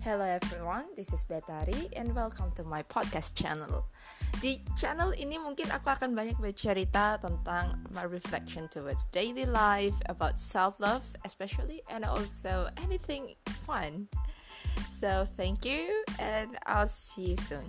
Hello everyone, this is Betari and welcome to my podcast channel. Di channel ini mungkin aku akan banyak bercerita tentang my reflection towards daily life, about self-love especially, and also anything fun. So thank you and I'll see you soon.